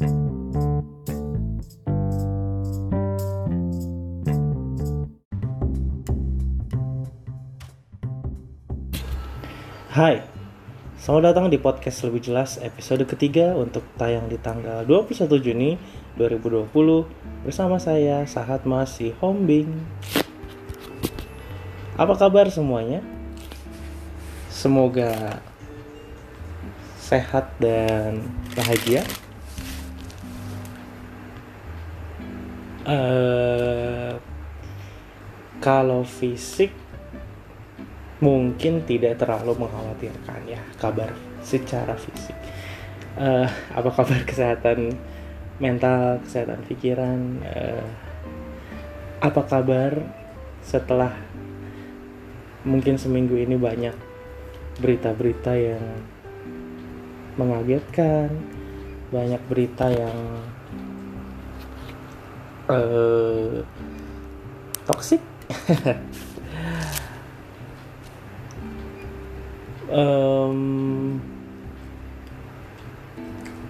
Hai, selamat datang di podcast lebih jelas episode ketiga untuk tayang di tanggal 21 Juni 2020 bersama saya Sahat Masih Hombing. Apa kabar semuanya? Semoga sehat dan bahagia. Eh, kalau fisik mungkin tidak terlalu mengkhawatirkan ya kabar secara fisik. Eh, apa kabar kesehatan mental, kesehatan pikiran? Eh, apa kabar setelah mungkin seminggu ini banyak berita-berita yang mengagetkan, banyak berita yang eh toksik. Em,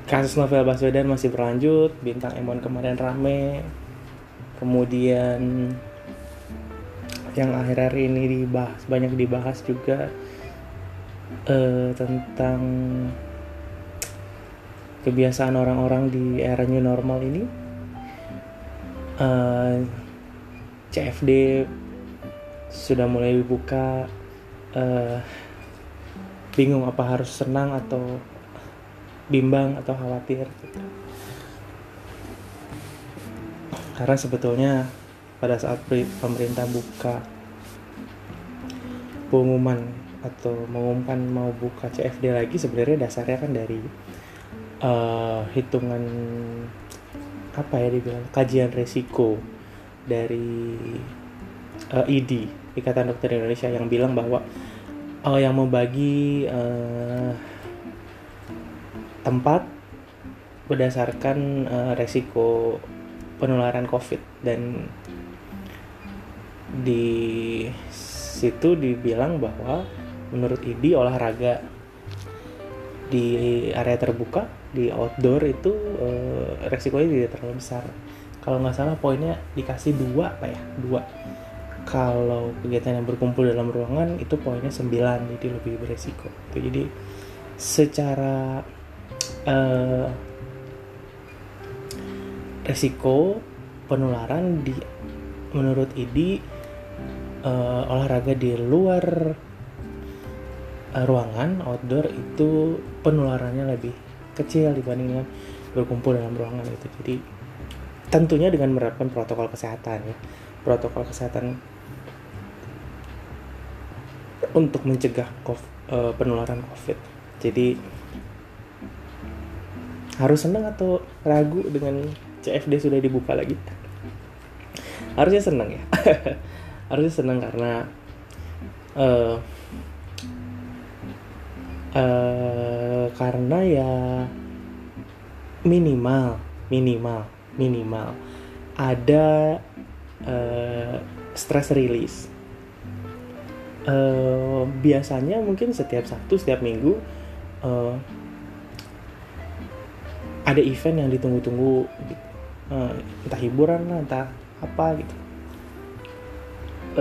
kasus novel Baswedan masih berlanjut, bintang Emon kemarin rame, kemudian yang akhir-akhir ini dibahas banyak dibahas juga eh, tentang kebiasaan orang-orang di era new normal ini Eh, CFD sudah mulai dibuka eh, bingung apa harus senang atau bimbang atau khawatir gitu. karena sebetulnya pada saat pemerintah buka pengumuman atau mengumumkan mau buka CFD lagi sebenarnya dasarnya kan dari eh, hitungan apa ya dibilang kajian resiko dari eh, ID Ikatan Dokter Indonesia yang bilang bahwa eh, yang membagi eh, tempat berdasarkan eh, resiko penularan COVID. Dan di situ dibilang bahwa menurut ID olahraga di area terbuka di outdoor itu eh, resikonya tidak terlalu besar. Kalau nggak salah poinnya dikasih dua apa ya? Dua. Kalau kegiatan yang berkumpul dalam ruangan itu poinnya 9 jadi lebih beresiko. Itu jadi secara eh, resiko penularan di menurut ID eh, olahraga di luar eh, ruangan outdoor itu penularannya lebih kecil dibandingkan berkumpul dalam ruangan itu jadi tentunya dengan menerapkan protokol kesehatan ya. Protokol kesehatan untuk mencegah eh, penularan covid. Jadi harus senang atau ragu dengan CFD sudah dibuka lagi? Harusnya senang ya. Harusnya senang karena eh eh, karena ya minimal minimal minimal ada eh, stress release Eh, biasanya mungkin setiap Sabtu setiap Minggu eh, ada event yang ditunggu-tunggu gitu. Eh, entah hiburan lah entah apa gitu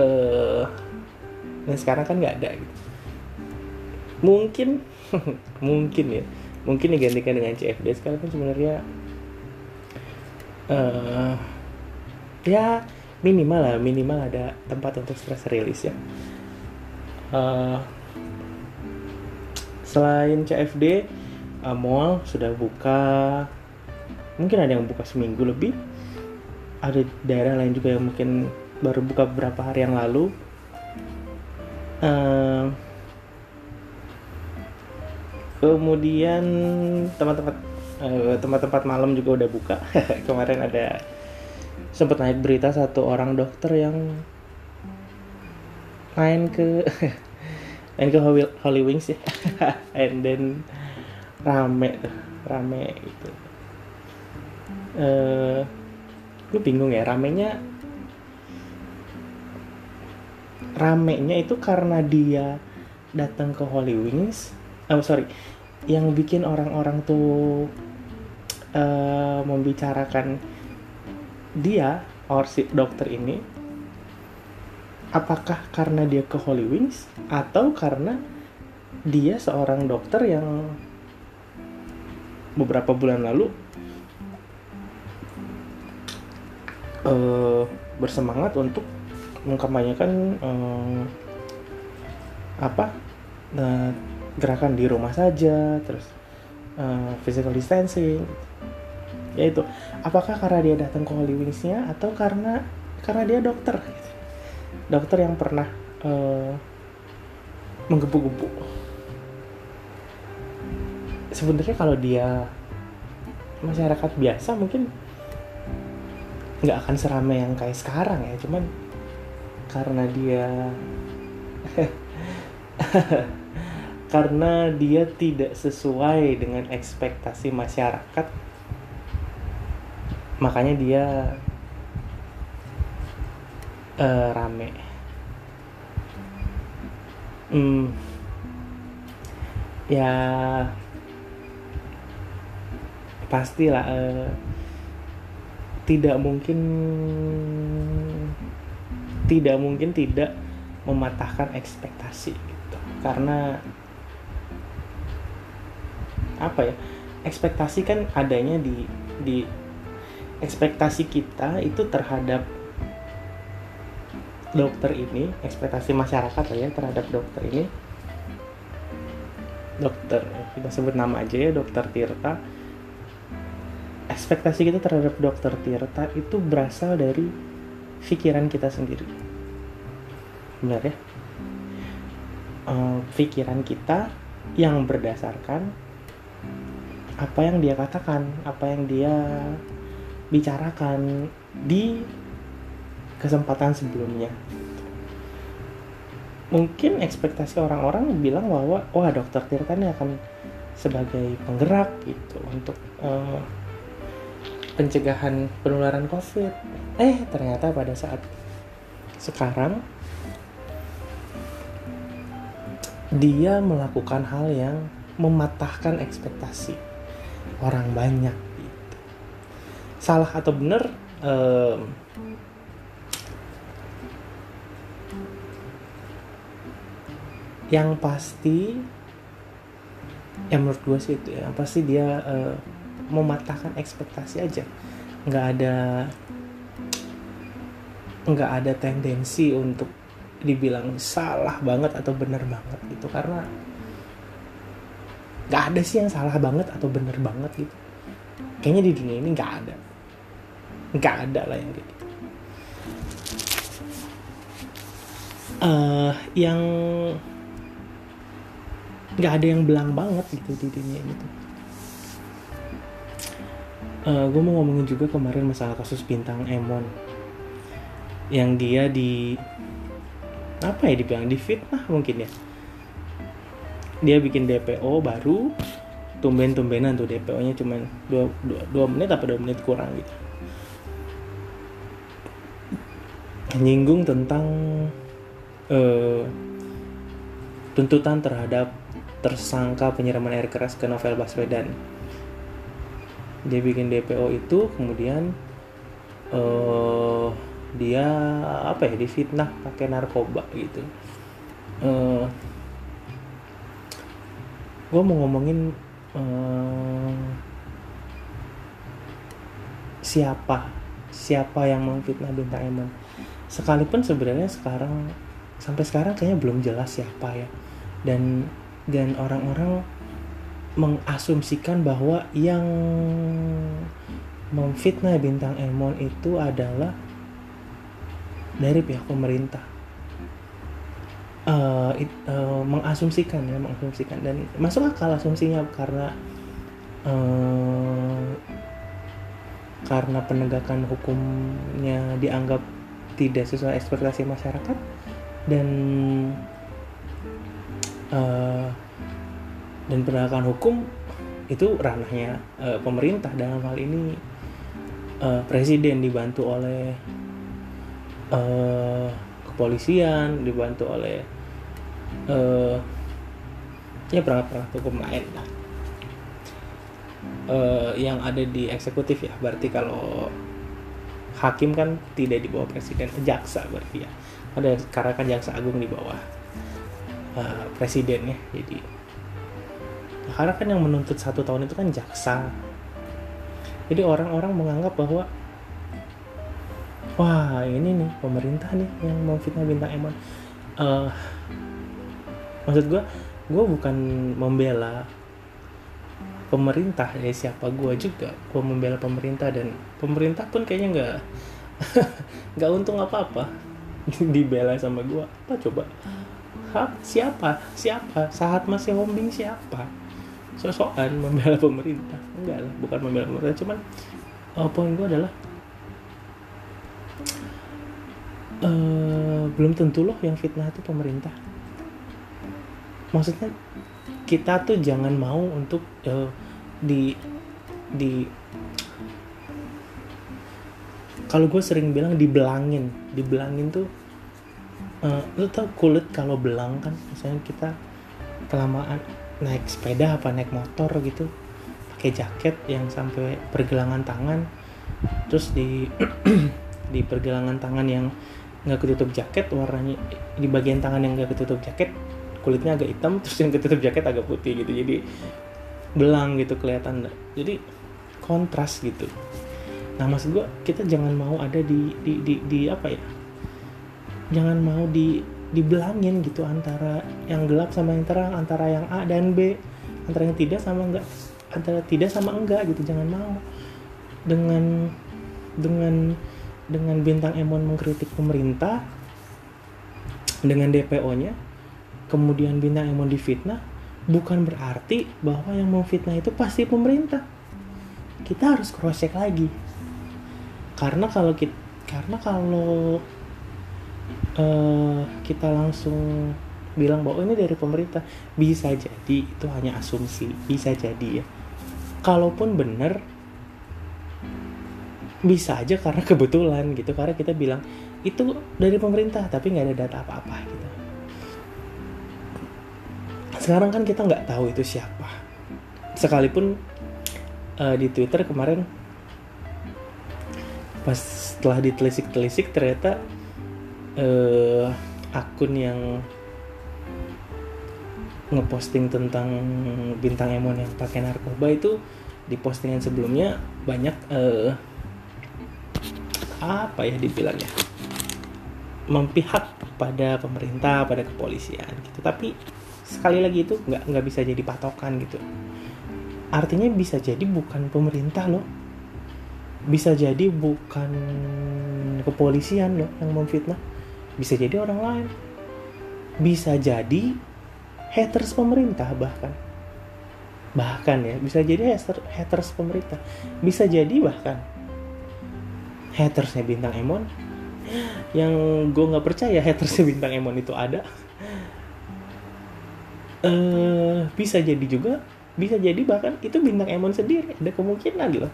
eh dan sekarang kan nggak ada gitu mungkin mungkin ya. Mungkin digantikan dengan CFD sekarang kan sebenarnya eh ya minimal lah minimal ada tempat untuk stress release ya. Eh, selain CFD eh, mall sudah buka. Mungkin ada yang buka seminggu lebih. Ada daerah lain juga yang mungkin baru buka beberapa hari yang lalu. Eh, kemudian tempat-tempat eh, tempat-tempat malam juga udah buka. Kemarin ada sempat naik berita satu orang dokter yang main ke main ke Holy, Holy Wings ya. And then rame rame gitu. Eh gue bingung ya ramenya ramenya itu karena dia datang ke Holy Wings oh sorry. Yang bikin orang-orang tuh uh, membicarakan dia or si dokter ini apakah karena dia ke Holy Wings atau karena dia seorang dokter yang beberapa bulan lalu uh, bersemangat untuk mengkampanyekan uh, apa uh, gerakan di rumah saja terus uh, physical distancing. Ya itu. Apakah karena dia datang ke Holy Wings-nya atau karena karena dia dokter? Dokter yang pernah uh, menggebu-gebu. Sebenarnya kalau dia masyarakat biasa mungkin nggak akan seramai yang kayak sekarang ya. Cuman karena dia karena dia tidak sesuai dengan ekspektasi masyarakat. Makanya dia uh, rame. Hmm, ya pastilah uh, tidak mungkin tidak mungkin tidak mematahkan ekspektasi gitu. Karena apa ya ekspektasi kan adanya di di ekspektasi kita itu terhadap dokter ini ekspektasi masyarakat ya terhadap dokter ini. Dokter kita sebut nama aja ya dokter Tirta. Ekspektasi kita terhadap dokter Tirta itu berasal dari pikiran kita sendiri. Benar ya? Uh, pikiran kita yang berdasarkan apa yang dia katakan apa yang dia bicarakan di kesempatan sebelumnya mungkin ekspektasi orang-orang bilang bahwa wah dokter Tirta ini akan sebagai penggerak gitu untuk uh, pencegahan penularan COVID. Eh, ternyata pada saat sekarang dia melakukan hal yang mematahkan ekspektasi orang banyak gitu. Salah atau benar um, yang pasti yang menurut gue sih itu ya pasti dia uh, mematahkan ekspektasi aja nggak ada nggak ada tendensi untuk dibilang salah banget atau benar banget gitu karena nggak ada sih yang salah banget atau benar banget gitu. Kayaknya di dunia ini nggak ada. Nggak ada lah yang gitu. Uh, yang nggak ada yang belang banget gitu di dunia ini tuh. Uh, eh, gue mau ngomongin juga kemarin masalah kasus bintang Emon. Yang dia di apa ya dibilang di fitnah mungkin ya dia bikin DPO baru tumben-tumbenan tuh DPO-nya cuma 2, 2, menit apa 2 menit kurang gitu. Nyinggung tentang uh, tuntutan terhadap tersangka penyiraman air keras ke Novel Baswedan. Dia bikin DPO itu kemudian uh, dia apa ya difitnah pakai narkoba gitu. Uh, gue mau ngomongin uh, siapa? Siapa yang memfitnah bintang Emon sekalipun sebenarnya sekarang sampai sekarang kayaknya belum jelas siapa ya. Dan dan orang-orang mengasumsikan bahwa yang memfitnah bintang Emon itu adalah dari pihak pemerintah uh, it, uh, mengasumsikan ya mengasumsikan. Dan masuk akal asumsinya karena uh, karena penegakan hukumnya dianggap tidak sesuai ekspektasi masyarakat dan uh, dan penegakan hukum itu ranahnya uh, pemerintah. Dalam hal ini uh, presiden dibantu oleh uh, kepolisian dibantu oleh uh, ya perangkat-perangkat hukum lain lah. Uh, yang ada di eksekutif ya berarti kalau hakim kan tidak di bawah presiden jaksa berarti ya. Ada karena kan jaksa agung di bawah uh, presiden ya jadi. Ya, karena kan yang menuntut satu tahun itu kan jaksa. Jadi orang-orang menganggap bahwa wah ini nih pemerintah nih yang mau fitnah bintang emon. Uh, maksud gue gue bukan membela pemerintah ya siapa gue juga. Gue membela pemerintah dan pemerintah pun kayaknya nggak nggak untung apa apa dibela sama gue apa coba? Hah, siapa? Siapa? Saat masih hombing siapa? Sosokan membela pemerintah. Enggak lah bukan membela pemerintah. Cuman uh, poin gue adalah uh, belum tentu loh yang fitnah itu pemerintah maksudnya kita tuh jangan mau untuk uh, di di kalau gue sering bilang dibelangin. Dibelangin tuh uh, lu tau kulit kalau belang kan misalnya kita kelamaan naik sepeda apa naik motor gitu pakai jaket yang sampai pergelangan tangan terus di di pergelangan tangan yang nggak ketutup jaket warnanya di bagian tangan yang nggak ketutup jaket kulitnya agak hitam terus yang ketutup jaket agak putih gitu. Jadi belang gitu kelihatan. Jadi kontras gitu. Nah maksud gue kita jangan mau ada di di di, di apa ya? Jangan mau di dibelangin gitu antara yang gelap sama yang terang antara yang A dan B. Antara yang tidak sama enggak antara tidak sama enggak gitu jangan mau. Dengan dengan dengan bintang Emon mengkritik pemerintah dengan DPO-nya kemudian bintang Emon difitnah bukan berarti bahwa yang mau fitnah itu pasti pemerintah. Kita harus cross check lagi. Karena kalau kita karena kalau uh, kita langsung bilang bahwa oh, ini dari pemerintah bisa jadi itu hanya asumsi bisa jadi ya. Kalaupun benar bisa aja karena kebetulan gitu karena kita bilang itu dari pemerintah tapi nggak ada data apa-apa gitu sekarang kan kita nggak tahu itu siapa. Sekalipun uh, di Twitter kemarin pas setelah ditelisik-telisik ternyata uh, akun yang ngeposting tentang bintang Emon yang pakai narkoba itu di postingan sebelumnya banyak uh, apa ya dibilangnya? Mempihak pada pemerintah pada kepolisian gitu. Tapi sekali lagi itu nggak nggak bisa jadi patokan gitu. Artinya bisa jadi bukan pemerintah loh. Bisa jadi bukan kepolisian loh yang memfitnah. Bisa jadi orang lain. Bisa jadi haters pemerintah bahkan. Bahkan ya bisa jadi hater, haters pemerintah. Bisa jadi bahkan hatersnya bintang Emon. Yang gue nggak percaya hatersnya bintang Emon itu ada uh, bisa jadi juga bisa jadi bahkan itu bintang Emon sendiri. Ada kemungkinan loh.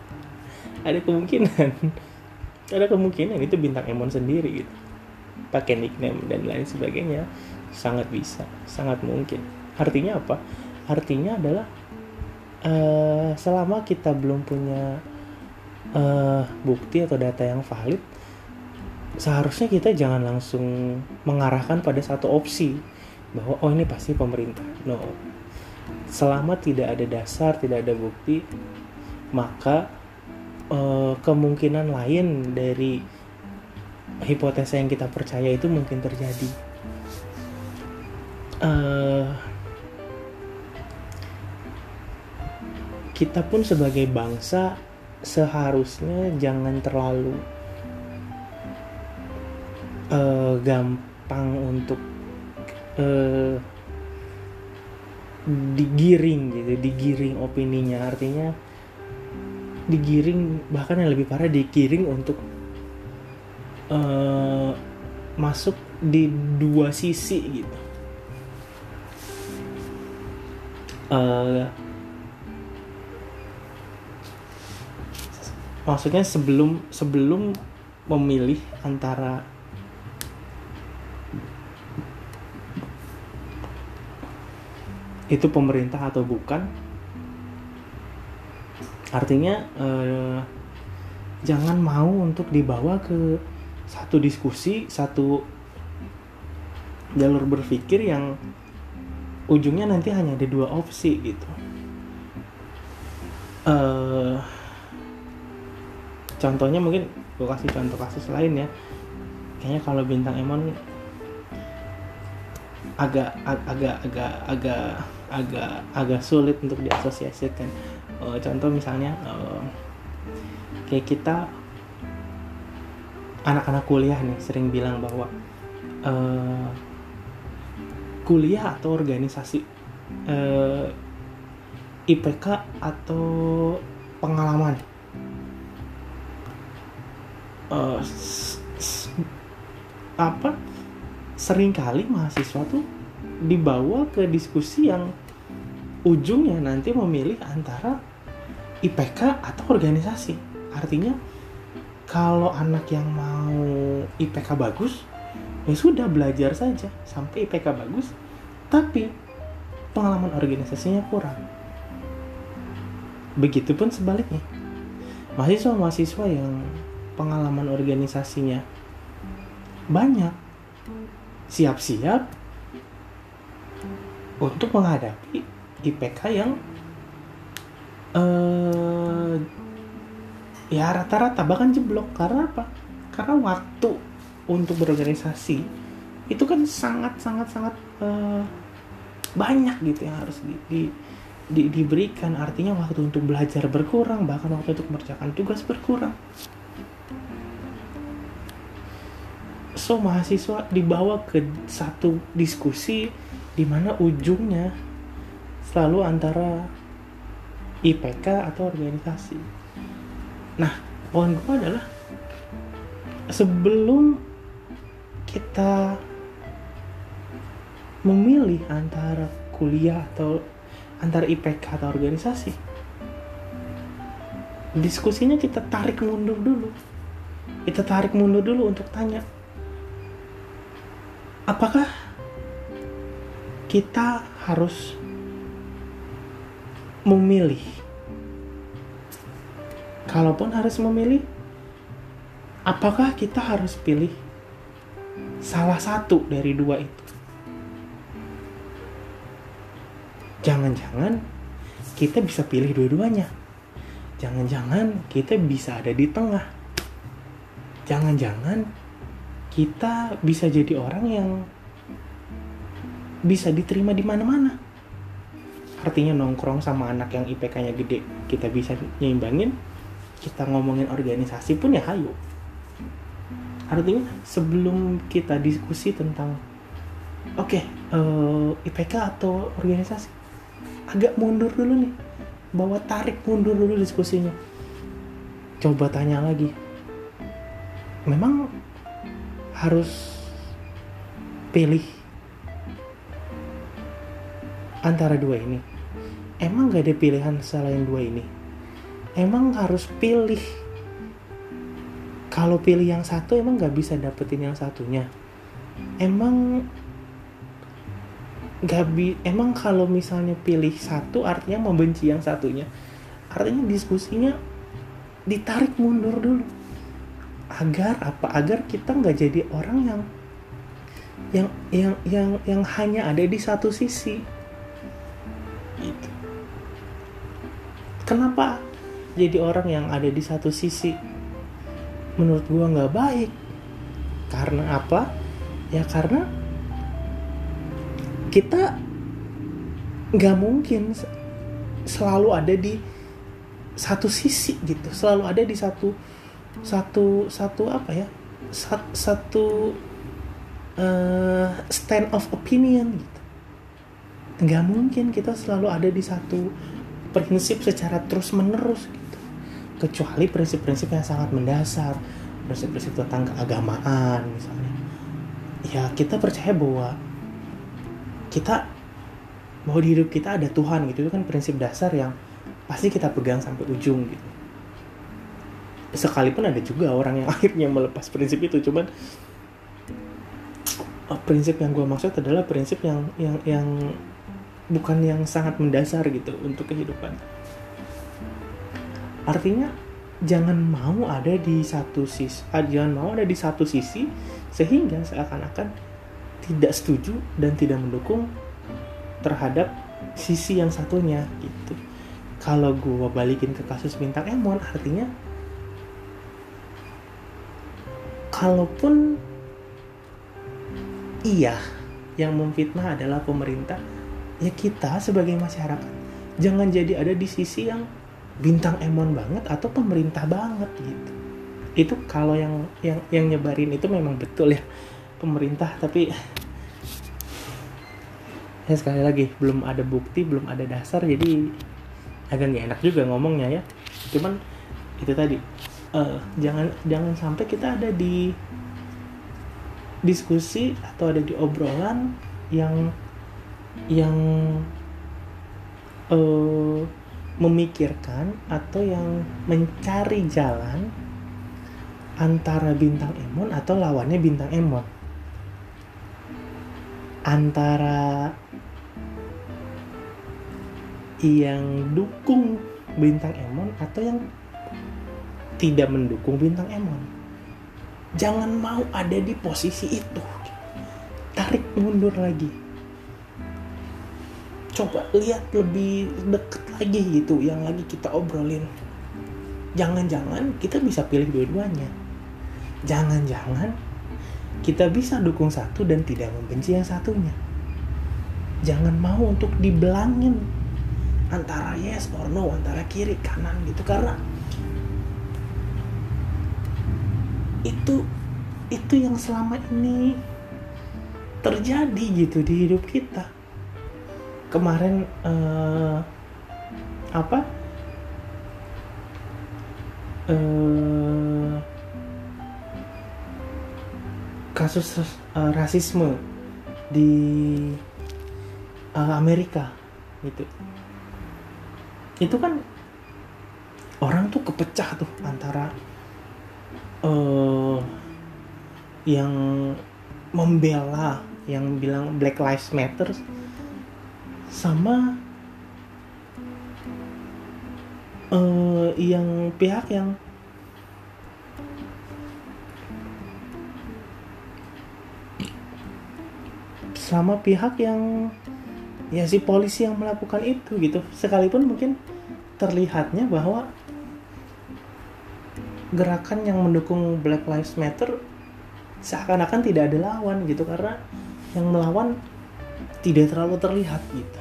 Ada kemungkinan. Ada kemungkinan itu bintang Emon sendiri gitu. Pakai nickname dan lain sebagainya. Sangat bisa sangat mungkin. Artinya apa? Artinya adalah uh, selama kita belum punya uh, bukti atau data yang valid seharusnya kita jangan langsung mengarahkan pada satu opsi bahwa oh ini pasti pemerintah. No. Selama tidak ada dasar, tidak ada bukti, maka uh, kemungkinan lain dari hipotesa yang kita percaya itu mungkin terjadi. Uh, kita pun sebagai bangsa seharusnya jangan terlalu uh, gampang untuk uh, digiring gitu digiring opininya. Artinya digiring bahkan yang lebih parah digiring untuk uh, masuk di dua sisi gitu. Uh, maksudnya sebelum sebelum memilih antara itu pemerintah atau bukan? Artinya uh, jangan mau untuk dibawa ke satu diskusi satu jalur berpikir yang ujungnya nanti hanya ada dua opsi gitu. Uh, contohnya mungkin gue kasih contoh kasus lain ya. Kayaknya kalau bintang Emon agak agak agak agak agak agak sulit untuk diasosiasikan. Uh, contoh misalnya uh, kayak kita anak-anak kuliah nih sering bilang bahwa uh, kuliah atau organisasi uh, IPK atau pengalaman. Uh, apa? Seringkali mahasiswa tuh dibawa ke diskusi yang ujungnya nanti memilih antara IPK atau organisasi. Artinya kalau anak yang mau IPK bagus ya sudah belajar saja. Sampai IPK bagus tapi pengalaman organisasinya kurang. Begitupun sebaliknya. Mahasiswa-mahasiswa yang pengalaman organisasinya banyak siap-siap untuk menghadapi IPK yang uh, ya rata-rata bahkan jeblok. Karena apa? Karena waktu untuk berorganisasi itu kan sangat sangat sangat uh, banyak gitu yang harus di, di, di, diberikan. Artinya waktu untuk belajar berkurang bahkan waktu untuk mengerjakan tugas berkurang. So mahasiswa dibawa ke satu diskusi di mana ujungnya selalu antara IPK atau organisasi. Nah poin gue adalah sebelum kita memilih antara kuliah atau antara IPK atau organisasi diskusinya kita tarik mundur dulu. Kita tarik mundur dulu untuk tanya apakah kita harus memilih kalaupun harus memilih apakah kita harus pilih salah satu dari dua itu jangan-jangan kita bisa pilih dua-duanya. Jangan-jangan kita bisa ada di tengah. Jangan-jangan kita bisa jadi orang yang bisa diterima di mana-mana. Artinya nongkrong sama anak yang IPK-nya gede, kita bisa nyimbangin. Kita ngomongin organisasi pun ya hayo. Artinya sebelum kita diskusi tentang oke okay, eh, IPK atau organisasi agak mundur dulu nih bawa tarik mundur dulu diskusinya coba tanya lagi memang harus pilih antara dua ini? Emang gak ada pilihan selain dua ini? Emang harus pilih? Kalau pilih yang satu emang gak bisa dapetin yang satunya? Emang nggak bi emang kalau misalnya pilih satu artinya membenci yang satunya. Artinya diskusinya ditarik mundur dulu. Agar apa? Agar kita nggak jadi orang yang yang yang yang yang hanya ada di satu sisi kenapa jadi orang yang ada di satu sisi menurut gua nggak baik? Karena apa? Ya karena kita nggak mungkin selalu ada di satu sisi gitu. Selalu ada di satu satu satu apa ya? Satu uh, stand of opinion gitu. Nggak mungkin kita selalu ada di satu prinsip secara terus menerus gitu. Kecuali prinsip-prinsip yang sangat mendasar prinsip-prinsip tentang keagamaan misalnya. Ya kita percaya bahwa kita bahwa di hidup kita ada Tuhan gitu. Itu kan prinsip dasar yang pasti kita pegang sampai ujung gitu. Sekalipun ada juga orang yang akhirnya melepas prinsip itu cuman oh, prinsip yang gue maksud adalah prinsip yang yang yang bukan yang sangat mendasar gitu untuk kehidupan. Artinya jangan mau ada di satu sisi ah, jangan mau ada di satu sisi sehingga seakan-akan tidak setuju dan tidak mendukung terhadap sisi yang satunya gitu. Kalau gue balikin ke kasus bintang Emon artinya kalaupun iya yang memfitnah adalah pemerintah ya kita sebagai masyarakat jangan jadi ada di sisi yang bintang emon banget atau pemerintah banget gitu. Itu kalau yang yang yang nyebarin itu memang betul ya pemerintah. Tapi ya sekali lagi belum ada bukti belum ada dasar jadi agak nggak enak juga ngomongnya ya. Cuman itu tadi uh, jangan jangan sampai kita ada di diskusi atau ada di obrolan yang yang uh, memikirkan atau yang mencari jalan antara bintang Emon atau lawannya bintang Emon. Antara yang dukung bintang Emon atau yang tidak mendukung bintang Emon. Jangan mau ada di posisi itu. Tarik mundur lagi coba lihat lebih deket lagi gitu yang lagi kita obrolin. Jangan-jangan kita bisa pilih dua-duanya. Jangan-jangan kita bisa dukung satu dan tidak membenci yang satunya. Jangan mau untuk dibelangin antara yes or no antara kiri kanan gitu karena itu itu yang selama ini terjadi gitu di hidup kita kemarin uh, apa? Uh, kasus uh, rasisme di uh, Amerika gitu. Itu kan orang tuh kepecah tuh antara uh, yang membela yang bilang Black Lives Matter sama uh, yang pihak yang sama pihak yang ya si polisi yang melakukan itu gitu. Sekalipun mungkin terlihatnya bahwa gerakan yang mendukung Black Lives Matter seakan-akan tidak ada lawan gitu. Karena yang melawan tidak terlalu terlihat gitu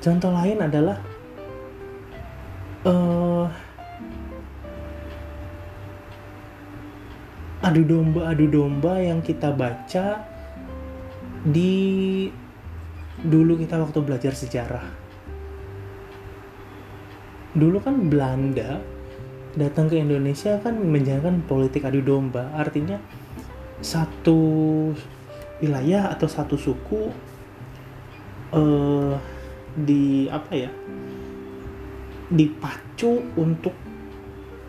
Contoh lain adalah uh, adu domba adu domba yang kita baca di dulu kita waktu belajar sejarah. Dulu kan Belanda datang ke Indonesia kan menjalankan politik adu domba. Artinya satu wilayah atau satu suku uh, di apa ya dipacu untuk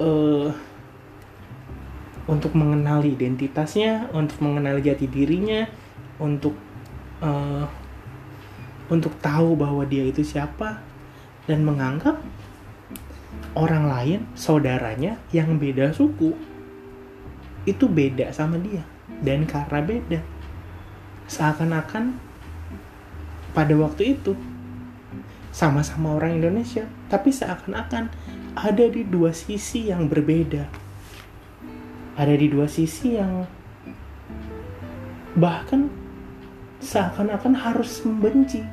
uh, untuk mengenali identitasnya, untuk mengenali jati dirinya, untuk uh, untuk tahu bahwa dia itu siapa dan menganggap orang lain saudaranya yang beda suku itu beda sama dia dan karena beda seakan-akan pada waktu itu sama-sama orang Indonesia, tapi seakan-akan ada di dua sisi yang berbeda. Ada di dua sisi yang bahkan seakan-akan harus membenci.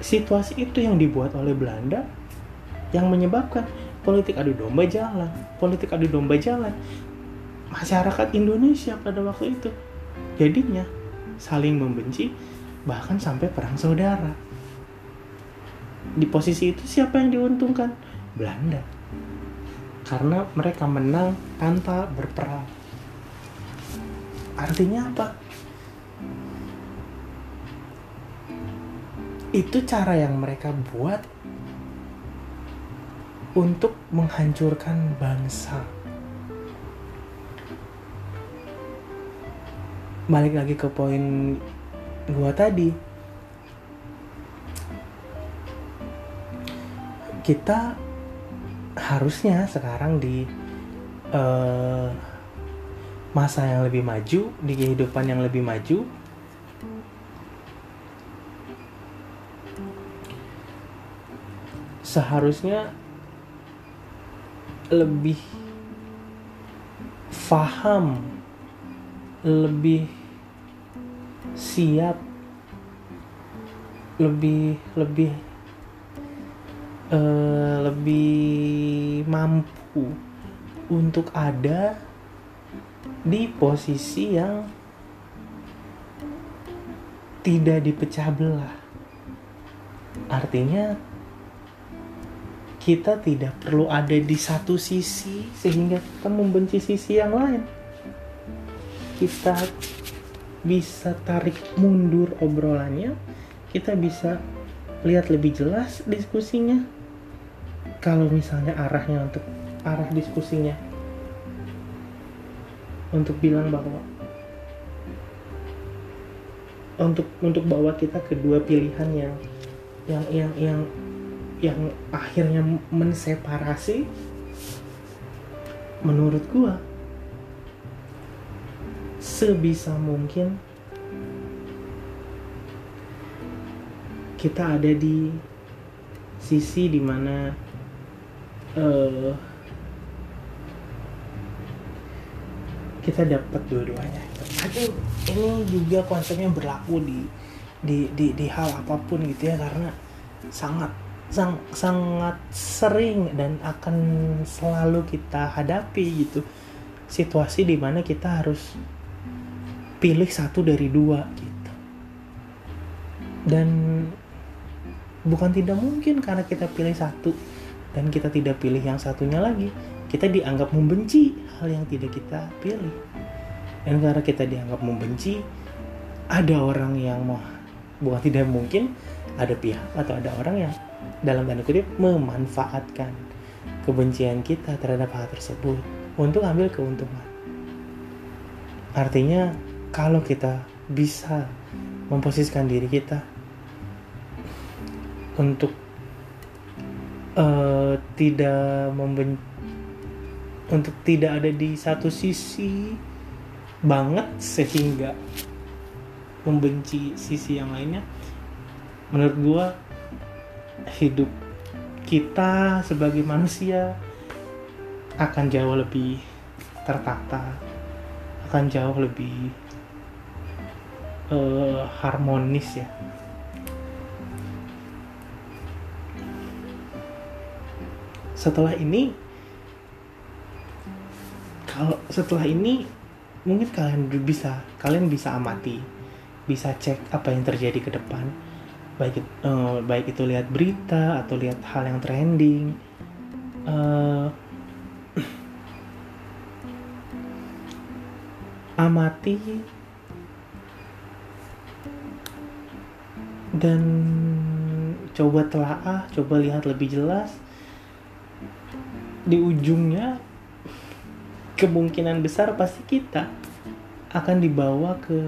Situasi itu yang dibuat oleh Belanda yang menyebabkan politik adu domba jalan, politik adu domba jalan. Masyarakat Indonesia pada waktu itu jadinya saling membenci bahkan sampai perang saudara di posisi itu siapa yang diuntungkan? Belanda. Karena mereka menang tanpa berperang. Artinya apa? Itu cara yang mereka buat untuk menghancurkan bangsa. Balik lagi ke poin gua tadi, kita harusnya sekarang di uh, masa yang lebih maju di kehidupan yang lebih maju seharusnya lebih faham lebih siap lebih lebih uh, lebih mampu untuk ada di posisi yang tidak dipecah belah. Artinya kita tidak perlu ada di satu sisi sehingga kita membenci sisi yang lain. Kita bisa tarik mundur obrolannya, kita bisa lihat lebih jelas diskusinya. Kalau misalnya arahnya untuk arah diskusinya untuk bilang bahwa untuk untuk bawa kita kedua pilihan yang yang yang yang yang akhirnya menseparasi menurut gua sebisa mungkin kita ada di sisi di mana uh, kita dapat dua-duanya. Tapi ini juga konsepnya berlaku di di di di hal apa pun gitu ya karena sangat sang, sangat sering dan akan selalu kita hadapi gitu. Situasi di mana kita harus pilih satu dari dua gitu. Dan bukan tidak mungkin karena kita pilih satu dan kita tidak pilih yang satunya lagi. Kita dianggap membenci hal yang tidak kita pilih. Dan karena kita dianggap membenci ada orang yang mau bukan tidak mungkin ada pihak atau ada orang yang dalam tanda kutip memanfaatkan kebencian kita terhadap hal tersebut untuk ambil keuntungan. Artinya kalau kita bisa memposisikan diri kita untuk uh, tidak membenci untuk tidak ada di satu sisi banget sehingga membenci sisi yang lainnya menurut gua hidup kita sebagai manusia akan jauh lebih tertata akan jauh lebih uh, harmonis ya. Setelah ini kalau setelah ini mungkin kalian bisa kalian bisa amati bisa cek apa yang terjadi ke depan. Baik uh, baik itu lihat berita atau lihat hal yang trending. Uh, amati dan coba telaah coba lihat lebih jelas. Di ujungnya kemungkinan besar pasti kita akan dibawa ke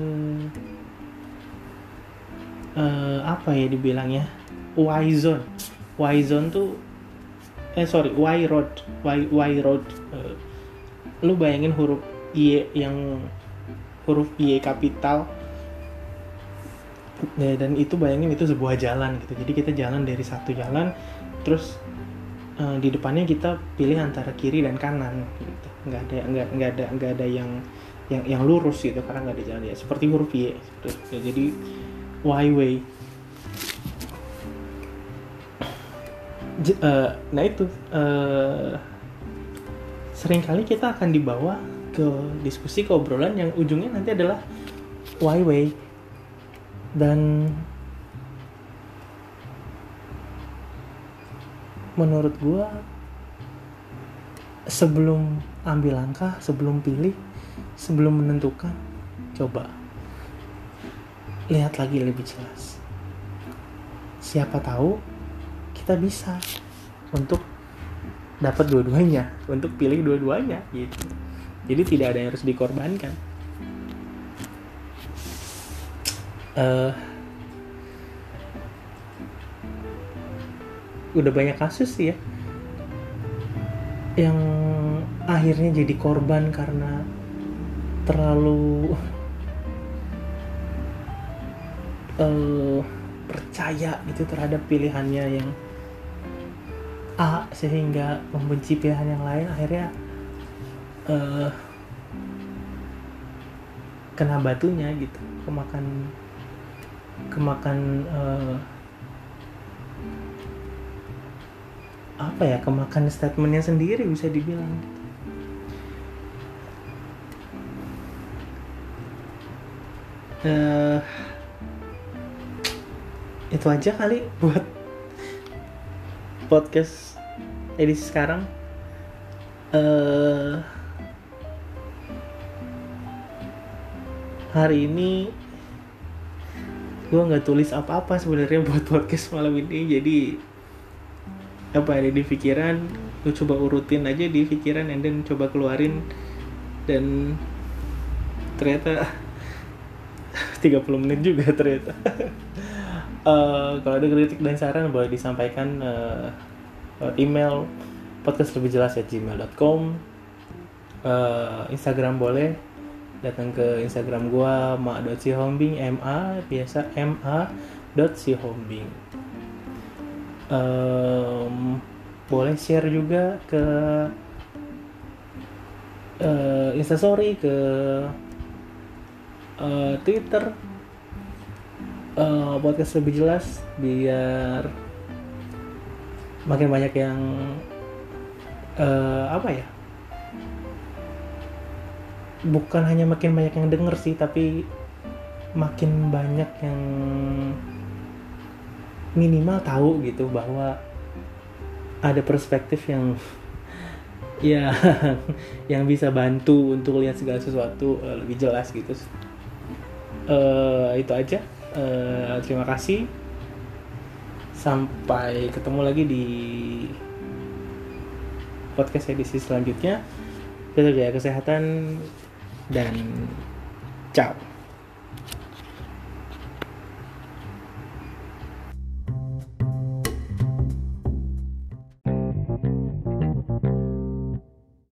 uh, apa ya dibilangnya? Y zone. Y zone tuh eh sorry Y road. Y Y road uh, lu bayangin huruf Y yang huruf Y kapital ya, dan itu bayangin itu sebuah jalan gitu. Jadi kita jalan dari satu jalan terus uh, di depannya kita pilih antara kiri dan kanan gitu. Nggak ada nggak nggak ada nggak ada yang yang yang lurus gitu karena nggak ada jalan. Ya seperti huruf Y ya, jadi Y way. J uh, nah itu uh, sering kali kita akan dibawa ke diskusi ke obrolan yang ujungnya nanti adalah Y way dan menurut gue sebelum ambil langkah sebelum pilih sebelum menentukan coba lihat lagi lebih jelas. Siapa tahu kita bisa untuk dapat dua-duanya untuk pilih dua-duanya gitu. Jadi tidak ada yang harus dikorbankan uh, udah banyak kasus sih ya yang akhirnya jadi korban karena terlalu uh, percaya itu terhadap pilihannya yang A sehingga membenci pilihan yang lain. Akhirnya uh, kena batunya gitu kemakan kemakan uh, apa ya kemakan statementnya sendiri bisa dibilang. Uh, itu aja kali buat podcast edisi sekarang. Uh, hari ini gue nggak tulis apa-apa sebenarnya buat podcast malam ini jadi apa ada di pikiran lu coba urutin aja di pikiran and then coba keluarin. Dan ternyata 30 menit juga ternyata. Uh, kalau ada kritik dan saran boleh disampaikan uh, email podcast lebih jelas ya gmail.com uh, Instagram boleh datang ke Instagram gua ma.sihombing ma biasa ma dot sihombing. Um, boleh share juga ke uh, instastory ke uh, twitter. Uh, podcast lebih jelas biar makin banyak yang uh, apa ya bukan hanya makin banyak yang denger sih tapi makin banyak yang minimal tahu gitu bahwa ada perspektif yang ya yang bisa bantu untuk lihat segala sesuatu uh, lebih jelas gitu. Uh, itu aja. Uh, terima kasih. Sampai ketemu lagi di podcast edisi selanjutnya. Tetap jaga kesehatan dan ciao